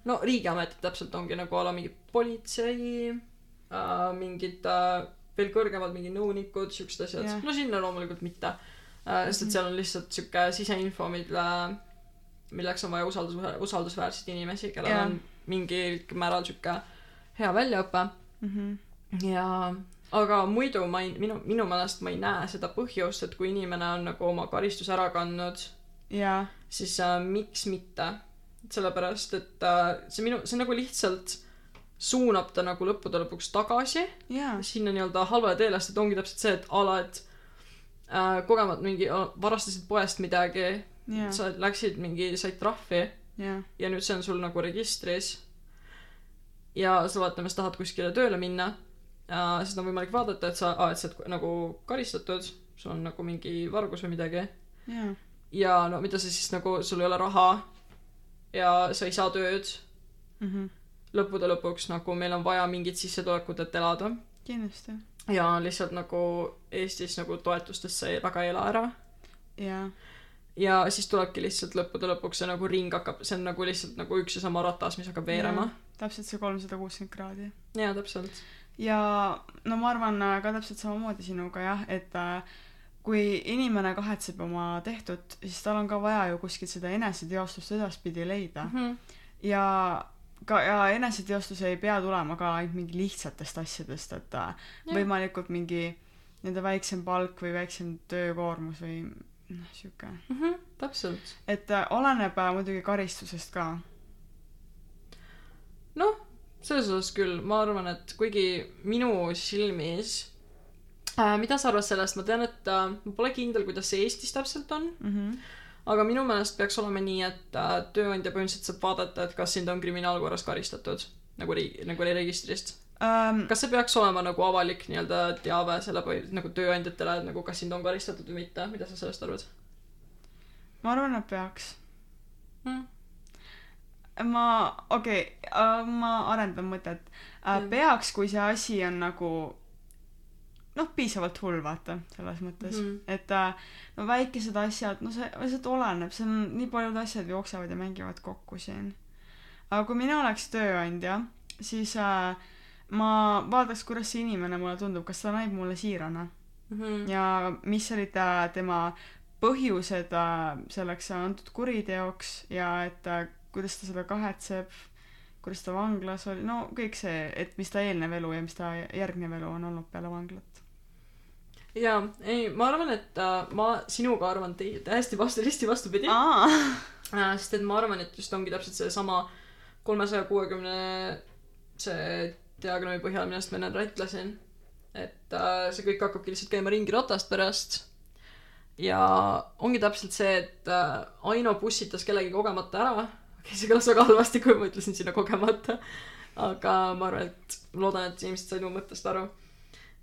no riigiametid täpselt ongi nagu a la mingi politsei äh,, mingid äh, veel kõrgemad mingi nõunikud, siuksed asjad Jah. no sinna loomulikult mitte äh,, sest et seal on lihtsalt siuke siseinfo, mille, milleks on vaja usaldus, usaldusväärseid inimesi, kellel Jah. on mingil määral siuke hea väljaõpe Mhm. ja aga muidu ma ei, minu, minu meelest ma ei näe seda põhjust, et kui inimene on nagu oma karistuse ära kandnud, siis äh, miks mitte. sellepärast, et äh, see minu, see nagu lihtsalt suunab ta nagu lõppude lõpuks tagasi. Jaa, sinna nii-öelda halvale teele, sest et ongi täpselt see, et a la, et äh, kogemata mingi, varastasid poest midagi, jaa, sa läksid mingi, said trahvi. Jaa, ja nüüd see on sul nagu registris. Ja sa vaatamas tahad kuskile tööle minna ja siis on võimalik vaadata, et sa, et sa oled nagu karistatud, sul on nagu mingi vargus või midagi jaa, ja no mida sa siis nagu, sul ei ole raha ja sa ei saa tööd, Mhm. lõppude lõpuks nagu meil on vaja mingit sissetulekut, et elada kindlasti, ja lihtsalt nagu Eestis nagu toetustest sa väga ei ela ära jaa, ja siis tulebki lihtsalt lõppude lõpuks see nagu ring hakkab, see on nagu lihtsalt nagu üks ja sama ratas, mis hakkab veerema. täpselt see kolmsada kuuskümmend kraadi. jaa, täpselt. Ja no ma arvan äh, ka täpselt samamoodi sinuga jah, et äh, kui inimene kahetseb oma tehtut, siis tal on ka vaja ju kuskilt seda eneseteostust edaspidi leida Mhm. ja ka ja eneseteostus ei pea tulema ka ainult mingi lihtsatest asjadest, et äh, Jah. võimalikult mingi nende väiksem palk või väiksem töökoormus või noh, sihuke. mm. -hmm, täpselt. et oleneb muidugi karistusest ka. Selles osas küll, ma arvan, et kuigi minu silmis äh,, mida sa arvad sellest, ma tean, et äh, ma pole kindel, kuidas see Eestis täpselt on, Mm -hmm. aga minu meelest peaks olema nii, et äh, tööandja põhimõtteliselt saab vaadata, et kas sind on kriminaalkorras karistatud nagu riigi, nagu registrist. Um, kas see peaks olema nagu avalik nii-öelda teave selle põhi-, nagu tööandjatele, et nagu kas sind on karistatud või mitte, mida sa sellest arvad ma arvan, et peaks. mm.? ma, okei okay,, ma arendan mõtet Mm.. peaks, kui see asi on nagu noh, piisavalt hull, vaata, selles mõttes mm. -hmm. et uh, no väikesed asjad, no see lihtsalt oleneb, see on nii paljud asjad jooksevad ja mängivad kokku siin. aga kui mina oleks tööandja, siis uh, ma vaataks, kuidas see inimene mulle tundub, kas ta näib mulle siirana Mm -hmm. ja mis olid äh, tema põhjused äh, selleks antud kuriteoks ja et äh, kuidas ta seda kahetseb, kuidas ta vanglas oli, no kõik see, et mis ta eelnev elu ja mis ta järgnev elu on olnud peale vanglat. jaa, ei, ma arvan, et äh, ma sinuga arvan täiesti vastu, risti vastupidi. äh, sest et ma arvan, et just ongi täpselt seesama kolmesaja kuuekümne see diagrammi põhjal, millest ma enne rääkisin. et äh, see kõik hakkabki lihtsalt käima ringi ratast pärast. ja ongi täpselt see, et äh, Aino pussitas kellegi kogemata ära. Okay, see kõlas väga halvasti, kui ma ütlesin sinna kogemata. aga ma arvan, et loodan, et inimesed said mu mõttest aru.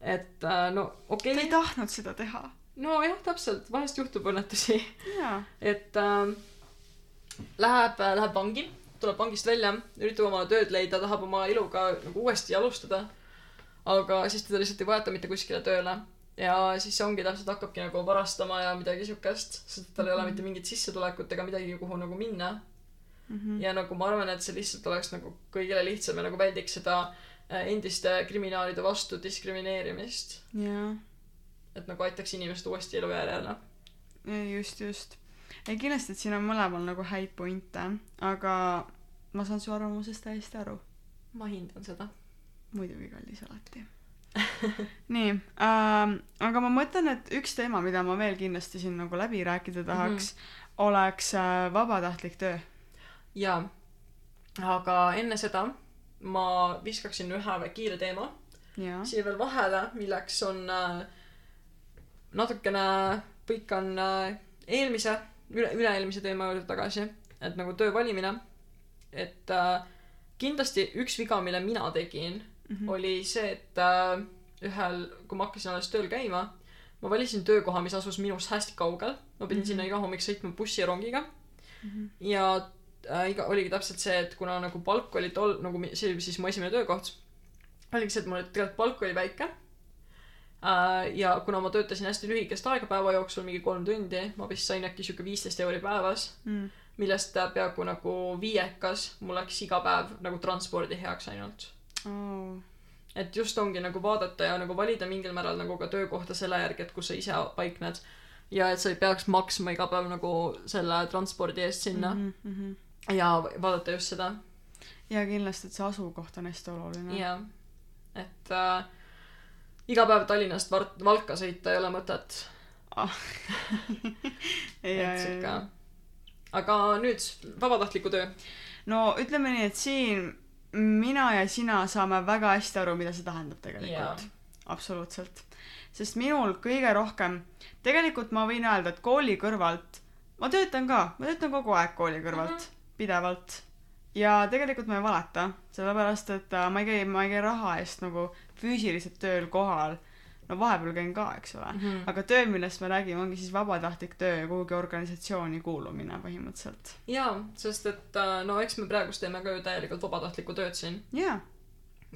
et äh, no ta okei ei okay., tahtnud seda teha. nojah, täpselt, vahest juhtub õnnetusi et äh, läheb, läheb vangi, tuleb vangist välja, üritab oma tööd leida, tahab oma eluga nagu uuesti alustada. aga siis teda lihtsalt ei võeta mitte kuskile tööle. ja siis ongi täpselt hakkabki nagu varastama ja midagi siukest, sest tal ei ole mitte mingit sissetulekut ega midagi, kuhu nagu minna. Mhm. ja nagu ma arvan, et see lihtsalt oleks nagu kõigile lihtsam ja nagu väldiks seda äh, endiste kriminaalide vastu diskrimineerimist. jaa, et nagu aitaks inimesed uuesti elujärjele. just, just. ei kindlasti, et siin on mõlemal nagu häid pointe, aga ma saan su arvamusest täiesti aru. ma hindan seda. muidugi kallis alati. nii ähm,, aga ma mõtlen, et üks teema, mida ma veel kindlasti siin nagu läbi rääkida tahaks mm, -hmm. oleks äh, vabatahtlik töö. jaa, aga enne seda ma viskaksin ühe kiire teema siia veel vahele, milleks on äh, natukene põikan äh, eelmise, üle, üle-eelmise teema juurde tagasi, et nagu töö valimine. et äh, kindlasti üks viga, mille mina tegin mm, -hmm. oli see, et äh, ühel, kui ma hakkasin alles tööl käima, ma valisin töökoha, mis asus minust hästi kaugel. ma pidin mm. -hmm. sinna iga hommik sõitma bussi ja rongiga ja äh, iga, oligi täpselt see, et kuna nagu palk oli tol, nagu see oli siis mu esimene töökoht, oligi see, et mul tegelikult palk oli väike äh,. ja kuna ma töötasin hästi lühikest aega päeva jooksul, mingi kolm tundi, ma vist sain äkki sihuke viisteist euri päevas, Mm. millest peaaegu nagu viiekas mul läks iga päev nagu transpordi heaks ainult. Oh. et just ongi nagu vaadata ja nagu valida mingil määral nagu ka töökohta selle järgi, et kus sa ise paikned. ja et sa ei peaks maksma iga päev nagu selle transpordi eest sinna. Mm -hmm. Ja vaadata just seda ja kindlasti, et see asukoht on hästi oluline. jah, et äh, iga päev Tallinnast Vart-, Valka sõita ei ole mõtet. et sihuke. aga nüüd vabatahtliku töö. no ütleme nii, et siin mina ja sina saame väga hästi aru, mida see tähendab tegelikult. absoluutselt. sest minul kõige rohkem, tegelikult ma võin öelda, et kooli kõrvalt, ma töötan ka, ma töötan kogu aeg kooli kõrvalt mm, -hmm. pidevalt. ja tegelikult ma ei valeta, sellepärast et äh, ma ei käi, ma ei käi raha eest nagu füüsiliselt tööl kohal. no vahepeal käin ka, eks ole. Mhm. aga töö, millest me räägime, ongi siis vabatahtlik töö ja kuhugi organisatsiooni kuulumine põhimõtteliselt. jaa, sest et äh, no eks me praegust teeme ka ju täielikult vabatahtlikku tööd siin jaa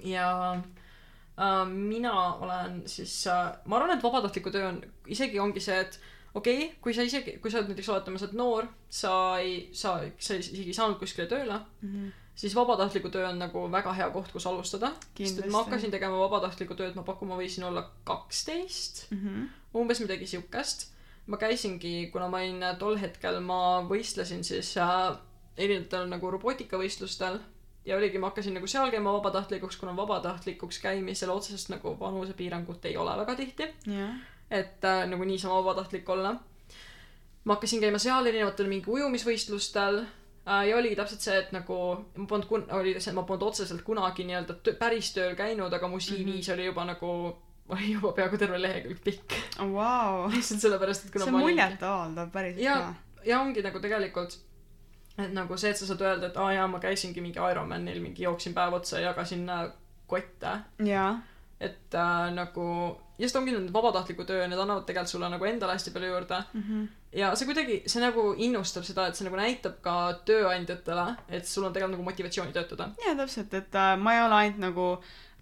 ja äh, mina olen siis ma arvan, et vabatahtliku töö on, isegi ongi see, et okei okay,, kui sa isegi, kui sa oled näiteks oletame, sa oled noor, sa ei, sa, sa isegi ei saanud kuskile tööle, mm. -hmm. siis vabatahtliku töö on nagu väga hea koht, kus alustada. sest et ma hakkasin tegema vabatahtlikku tööd, ma pakun, ma võisin olla kaksteist, Mm -hmm. umbes midagi siukest. ma käisingi, kuna ma olin tol hetkel, ma võistlesin siis äh, erinevatel nagu robootikavõistlustel ja oligi, ma hakkasin nagu seal käima vabatahtlikuks, kuna vabatahtlikuks käimisel otsest nagu vanusepiirangut ei ole väga tihti. jah. Et äh, nagu niisama vabatahtlik olla. ma hakkasin käima seal erinevatel mingi ujumisvõistlustel äh, ja oligi täpselt see, et nagu ma polnud kun-, oli see, et ma polnud otseselt kunagi nii-öelda tö- päris tööl käinud, aga mu CV-s mm -hmm. oli juba nagu, oli juba peaaegu terve lehekülg pikk. Vau. lihtsalt sellepärast, et kuna see on muljetavaldav päriselt ja ka., ja ongi nagu tegelikult, et nagu see, et sa saad öelda, et aa jaa, ma käisingi mingi Ironmanil, mingi jooksin päev otsa ja jagasin äh, kotte et äh, nagu just ongi need vabatahtliku töö, need annavad tegelikult sulle nagu endale hästi palju juurde Mhm. ja see kuidagi, see nagu innustab seda, et see nagu näitab ka tööandjatele, et sul on tegelikult nagu motivatsiooni töötada. jaa, täpselt, et äh, ma ei ole ainult nagu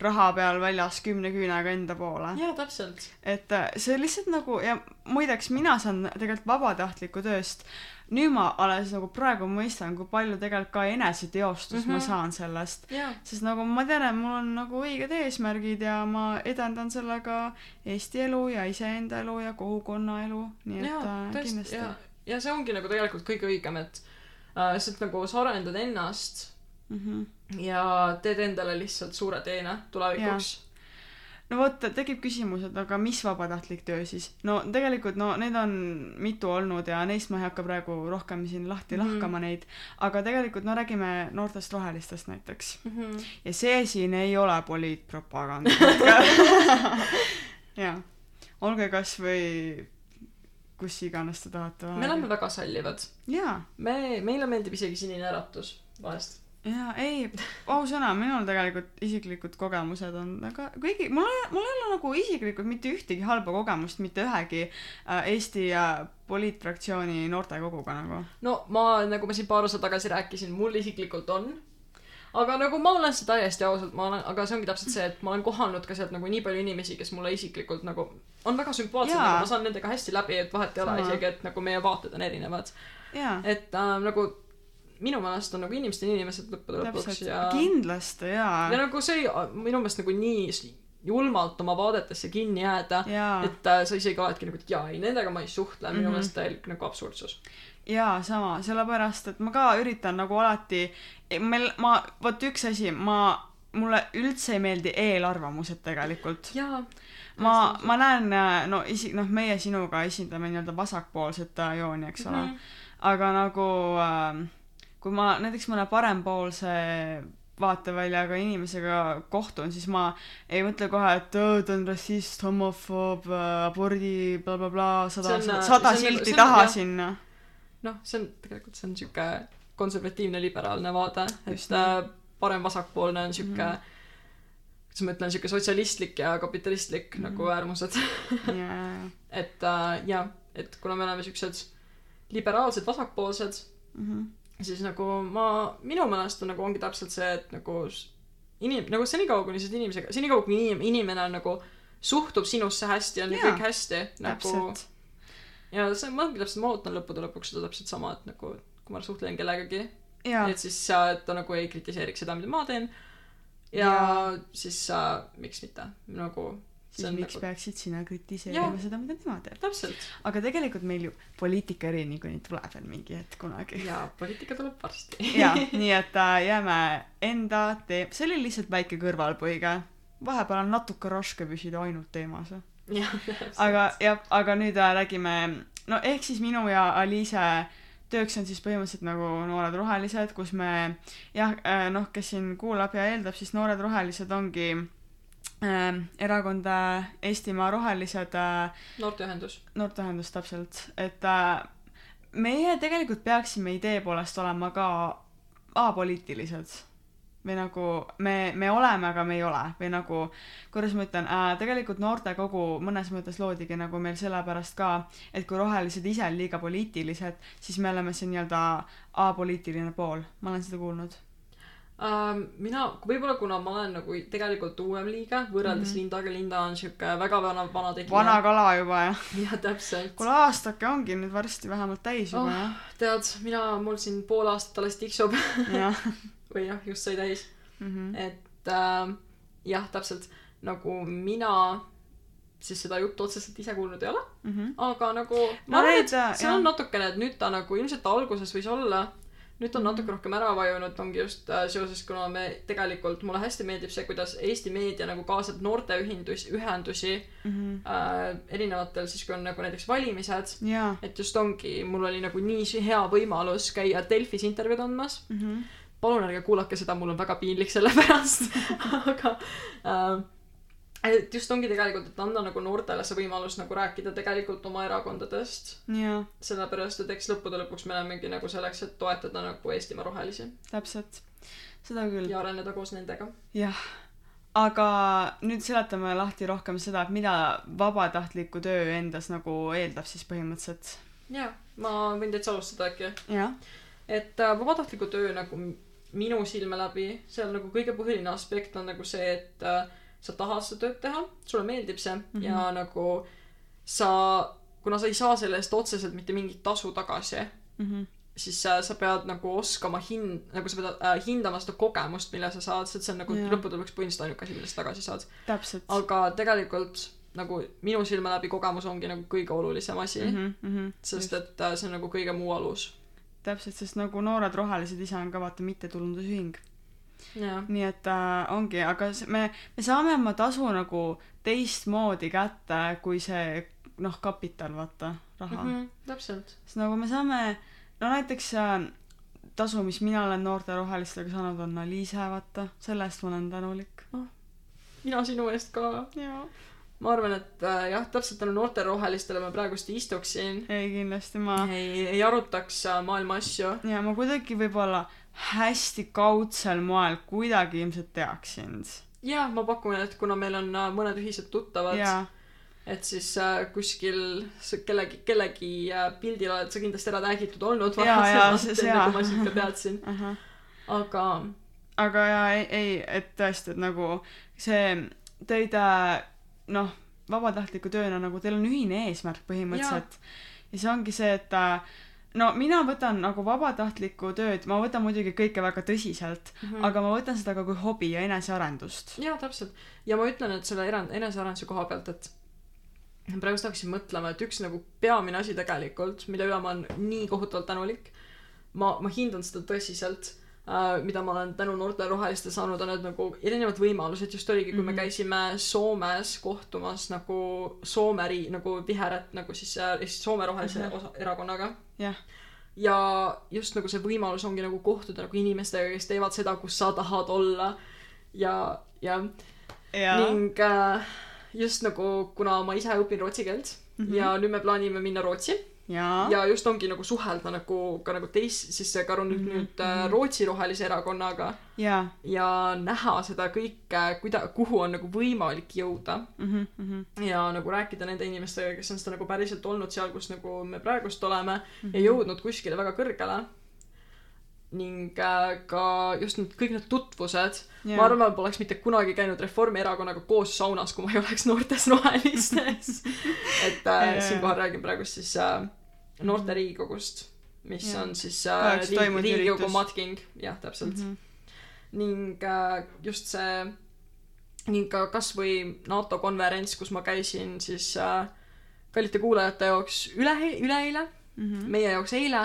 raha peal väljas kümne küünega enda poole. jaa, täpselt. et äh, see lihtsalt nagu ja muideks mina saan tegelikult vabatahtliku tööst nüüd ma alles nagu praegu mõistan, kui palju tegelikult ka eneseteostust mm -hmm. ma Mhm. saan sellest. jaa, sest nagu ma tean, et mul on nagu õiged eesmärgid ja ma edendan sellega Eesti elu ja iseenda elu ja kogukonna elu, nii et jaa, äh, tõesti, kindlasti ja, ja see ongi nagu tegelikult kõige õigem, et äh, lihtsalt nagu sa arendad ennast mm. -hmm. ja teed endale lihtsalt suure teene tulevikuks. No vot, tekib küsimus, et aga mis vabatahtlik töö siis? no tegelikult no neid on mitu olnud ja neist ma ei hakka praegu rohkem siin lahti Mhm. lahkama neid, aga tegelikult no räägime noortest rohelistest näiteks. Mm -hmm. ja see siin ei ole poliitpropaganda. jaa, olge kasvõi kus iganes te tahate me oleme väga sallivad. jaa, me, meile meeldib isegi sinine äratus vahest. jaa, ei, ausõna, minul tegelikult isiklikud kogemused on väga, kuigi mul ei, mul ei ole nagu isiklikult mitte ühtegi halba kogemust mitte ühegi äh, Eesti äh, poliitfraktsiooni noortekoguga nagu. no ma, nagu ma siin paar osa tagasi rääkisin, mul isiklikult on. aga nagu ma olen seda täiesti ausalt, ma olen, aga see ongi täpselt see, et ma olen kohanud ka sealt nagu nii palju inimesi, kes mulle isiklikult nagu on väga sümpaatsed, nagu ma saan nendega hästi läbi, et vahet ei ole isegi, et nagu meie vaated on erinevad. et äh, nagu minu meelest on nagu inimesed on inimesed lõppude lõpuks ja, kindlasti jaa ja nagu see minu meelest nagu nii julmalt oma vaadetesse kinni jääda, et äh, sa isegi oledki nagu, et jaa, ei nendega ma ei suhtle, minu Mhm. meelest täielik nagu absurdsus. jaa, sama, sellepärast et ma ka üritan nagu alati, meil, ma, vot üks asi, ma, mulle üldse ei meeldi eelarvamused tegelikult. jaa. ma, ma näen, no isi-, noh, meie sinuga esindame nii-öelda vasakpoolset äh, jooni, eks ole mm. -hmm. aga nagu äh, kui ma näiteks mõne parempoolse vaateväljaga inimesega kohtun, siis ma ei mõtle kohe, et "Aa, ta on rassist, homofoob, abordi blablabla, sada on,, sada on nagu- silti see on- taha jah. sinna. noh, see on tegelikult see on siuke konservatiivne liberaalne vaade, et äh, parem-vasakpoolne on siuke mm. -hmm. kuidas ma ütlen, siuke sotsialistlik ja kapitalistlik mm. -hmm. nagu äärmused. jaa, et äh, jah, et kuna me oleme siuksed liberaalsed vasakpoolsed, Mhm. siis nagu ma, minu meelest on nagu ongi täpselt see, et nagu inim-, nagu senikaua, kuni sa oled inimesega, senikaua, kui inim-, inimene on nagu suhtub sinusse hästi, on Jaa, kõik hästi nagu ja see, ma täpselt, ma ootan lõppude lõpuks seda täpselt sama, et nagu kui ma suhtlen kellegagi, et siis äh, ta nagu ei kritiseeriks seda, mida ma teen. ja Jaa. siis äh, miks mitte, nagu siis miks nagu peaksid sina kritiseerima Jaa. seda, mida tema teeb. aga tegelikult meil ju poliitikaeri niikuinii tuleb veel mingi hetk kunagi. ja poliitika tuleb varsti. jaa, nii et äh, jääme enda tee-, see oli lihtsalt väike kõrvalpõige. vahepeal on natuke raske püsida ainult teemas. aga jah, aga nüüd äh, räägime, no ehk siis minu ja Aliise tööks on siis põhimõtteliselt nagu Noored Rohelised, kus me jah, noh, kes siin kuulab ja eeldab, siis Noored Rohelised ongi äh, äh, Eestimaa Rohelised äh, noorteühendus. noorteühendus täpselt, et äh, meie tegelikult peaksime idee poolest olema ka apoliitilised või nagu me, me oleme, aga me ei ole või nagu, kuidas ma ütlen äh,, tegelikult noortekogu mõnes mõttes loodigi nagu meil sellepärast ka, et kui rohelised ise on liiga poliitilised, siis me oleme see nii-öelda apoliitiline pool, ma olen seda kuulnud. Uh, mina, võib-olla kuna ma olen nagu tegelikult uuem liige võrreldes mm. -hmm. Lindaga, Linda on siuke väga vana, vana tegija. vana kala juba jah. jah, täpselt. kuule aastake ongi nüüd varsti vähemalt täis juba oh, tead, mina, mul siin pool aastat alles tiksub jah. või jah, just sai täis, jah. et äh, jah, täpselt nagu mina siis seda juttu otseselt ise kuulnud ei ole, aga nagu No ma arvan, need, et see jah. on natukene, et nüüd ta nagu ilmselt alguses võis olla, nüüd on natuke rohkem ära vajunud, ongi just äh, seoses, kuna me tegelikult, mulle hästi meeldib see, kuidas Eesti meedia nagu kaasab noorteühendus, ühendusi Mhm. äh, erinevatel siis, kui on nagu näiteks valimised, jaa. et just ongi, mul oli nagu nii hea võimalus käia Delfis intervjuud andmas. Mhm. palun ärge kuulake seda, mul on väga piinlik selle pärast, aga äh, et just ongi tegelikult, et anda nagu noortele see võimalus nagu rääkida tegelikult oma erakondadest, jaa, sellepärast et eks lõppude lõpuks me olemegi nagu selleks, et toetada nagu Eestimaa rohelisi täpselt. seda küll. ja areneda koos nendega. jah, aga nüüd seletame lahti rohkem seda, et mida vabatahtliku töö endas nagu eeldab siis põhimõtteliselt. jaa, ma võin täitsa alustada äkki. et äh, vabatahtliku töö nagu minu silme läbi, seal nagu kõige põhiline aspekt on nagu see, et äh, sa tahad seda tööd teha, sulle meeldib see mm. -hmm. ja nagu sa, kuna sa ei saa selle eest otseselt mitte mingit tasu tagasi, siis äh, sa pead nagu oskama hin-, nagu sa pead äh, hindama seda kogemust, mille sa saad, sest see on nagu lõppude lõpuks põhimõtteliselt ainuke asi, mille sa tagasi saad. aga tegelikult nagu minu silme läbi kogemus ongi nagu kõige olulisem asi mm, -hmm. mm. -hmm. sest et äh, see on nagu kõige muu alus. täpselt, sest nagu Noored Rohelised ise on ka vaata mittetulundusühing. Nii et äh, ongi, aga me, me saame oma tasu nagu teistmoodi kätte kui see noh, kapital, vaata, raha mm. -hmm. täpselt. sest nagu me saame, no näiteks äh, tasu, mis mina olen Noorte Rohelistega saanud, on Aliise, vaata, selle eest ma olen tänulik. mina sinu eest ka. jaa. Ma arvan, et äh, jah, täpselt tänu noortele rohelistele ma praegust ei istuks siin. ei, kindlasti ma ei, ei arutaks äh, maailma asju. ja ma kuidagi võib-olla hästi kaudsel moel kuidagi ilmselt teaks sind. ja ma pakun, et kuna meil on äh, mõned ühised tuttavad, jaa, et siis äh, kuskil kellegi, kellegi äh, pildil oled sa kindlasti ära tag'itud olnud see- enne kui ma sind ka teadsin. ahah. aga aga jaa, ei, ei, et tõesti, et nagu see tõid äh, noh, vabatahtliku tööna nagu teil on ühine eesmärk põhimõtteliselt. ja see ongi see, et äh, no mina võtan nagu vabatahtlikku tööd, ma võtan muidugi kõike väga tõsiselt mm, -hmm. aga ma võtan seda ka kui hobi ja enesearendust. jaa, täpselt. ja ma ütlen, et selle eran-, enesearenduse koha pealt, et praegust hakkasin mõtlema, et üks nagu peamine asi tegelikult, mille üle ma olen nii kohutavalt tänulik, ma, ma hindan seda tõsiselt mida ma olen tänu noortele roheliste saanud, on need nagu erinevad võimalused, just oligi, kui mm -hmm. me Mhm. käisime Soomes kohtumas nagu Soome rii-, nagu Viheret nagu siis äh, Eesti Soome rohelise mm. -hmm. osa, erakonnaga jah, ja just nagu see võimalus ongi nagu kohtuda nagu inimestega, kes teevad seda, kus sa tahad olla ja, ja ja ning äh, just nagu, kuna ma ise õpin rootsi keelt mm. -hmm. ja nüüd me plaanime minna Rootsi ja, ja just ongi nagu suhelda nagu ka nagu teis-, siis see ka nüüd Mhm, mm -hmm. nüüd äh, mhm. Rootsi rohelise erakonnaga ja ja näha seda kõike, kuida-, kuhu on nagu võimalik jõuda mhm, mhm, ja nagu rääkida nende inimestega, kes on seda nagu päriselt olnud seal, kus nagu me praegust oleme mm -hmm. mhm. ja jõudnud kuskile väga kõrgele. Ning äh, ka just need kõik need tutvused Jaa. ma arvan, ma poleks mitte kunagi käinud Reformierakonnaga koos saunas, kui ma ei oleks noortes rohelistes. et äh, jaa. siinkohal räägin praegu siis äh, noorte riigikogust, mis Jaa. on siis äh, toimunud riigikogu matking, jah, täpselt mm. Mhm. -hmm. ning äh, just see ning ka kasvõi NATO konverents, kus ma käisin siis äh, kallite kuulajate jaoks üle, üleeile Mhm. meie jaoks eile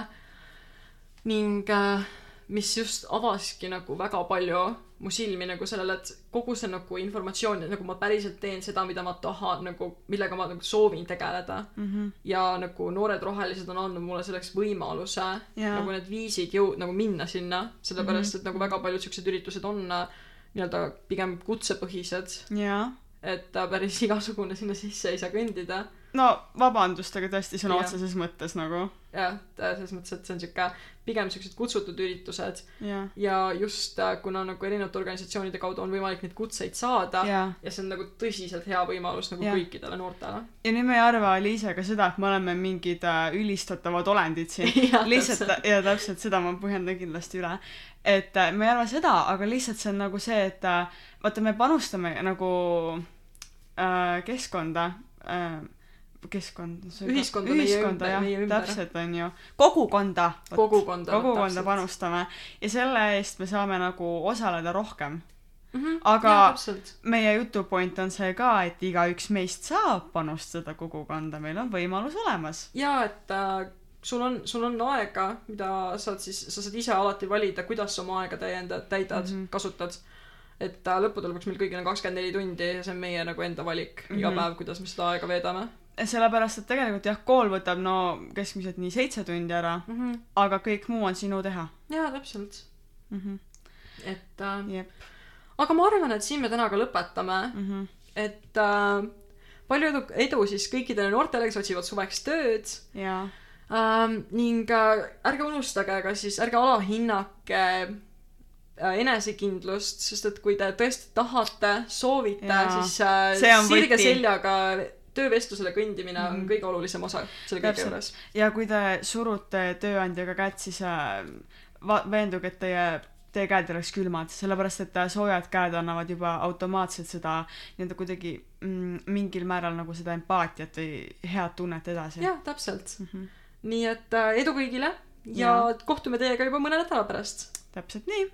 ning äh, mis just avaski nagu väga palju mu silmi nagu sellele, et kogu see nagu informatsioon, nagu ma päriselt teen seda, mida ma tahan nagu, millega ma nagu soovin tegeleda Mhm. ja nagu Noored Rohelised on andnud mulle selleks võimaluse Jaa. nagu need viisid jõu-, nagu minna sinna, sellepärast Mhm. et nagu väga paljud siuksed üritused on äh, nii-öelda pigem kutsepõhised, jaa et äh, päris igasugune sinna sisse ei saa kõndida no vabandust, aga tõesti sõna otseses mõttes nagu jah, selles mõttes, et see on siuke pigem siuksed kutsutud üritused jah ja just äh, kuna nagu erinevate organisatsioonide kaudu on võimalik neid kutseid saada ja, ja ja see on nagu tõsiselt hea võimalus nagu Jah. kõikidele noortele. ja nüüd me ei arva Liisega seda, et me oleme mingid äh, ülistatavad olendid siin Jah, lihtsalt täpselt. ja täpselt seda ma põhjendan kindlasti üle et äh, me ei arva seda aga lihtsalt see on nagu see et äh, vaata me panustame nagu äh, keskkonda äh, keskkond Ühiskonda meie ühiskonda ümber- jah meie ümber. täpselt onju kogukonda vot, kogukonda. kogukonda. panustame ja selle eest me saame nagu osaleda rohkem Mhm. Aga- jaa, täpselt. meie jutupoint on see ka et igaüks meist saab panustada kogukonda meil on võimalus olemas ja et äh, sul on, sul on aega, mida saad siis, sa saad ise alati valida, kuidas sa oma aega täiendad, täidad mm. -hmm. kasutad. et äh, lõppude lõpuks meil kõigil on kakskümmend neli tundi ja see on meie nagu enda valik mm -hmm. iga Mhm. päev, kuidas me seda aega veedame sellepärast, et tegelikult jah, kool võtab no keskmiselt nii seitse tundi ära, mm. -hmm. aga kõik muu on sinu teha jaa, täpselt. mm. -hmm. et äh, jep aga ma arvan, et siin me täna ka lõpetame, mm. -hmm. et äh, palju edu, edu siis kõikidele noortele, kes otsivad suveks tööd jaa, ähm,. ning äh, ärge unustage ka siis, ärge alahinnake äh, enesekindlust, sest et kui te tõesti tahate, soovite, siis äh, sirge võti. seljaga töövestlusele kõndimine on Mhm. kõige olulisem osa selle kõige juures. ja kui te surute tööandjaga kätt, siis äh, va-, veenduge, et teie, teie käed ei oleks külmad, sellepärast et äh, soojad käed annavad juba automaatselt seda nii-öelda kuidagi mm, mingil määral nagu seda empaatiat või head tunnet edasi. jah, täpselt. Mm -hmm. nii et äh, edu kõigile ja, ja kohtume teiega juba mõne nädala pärast täpselt nii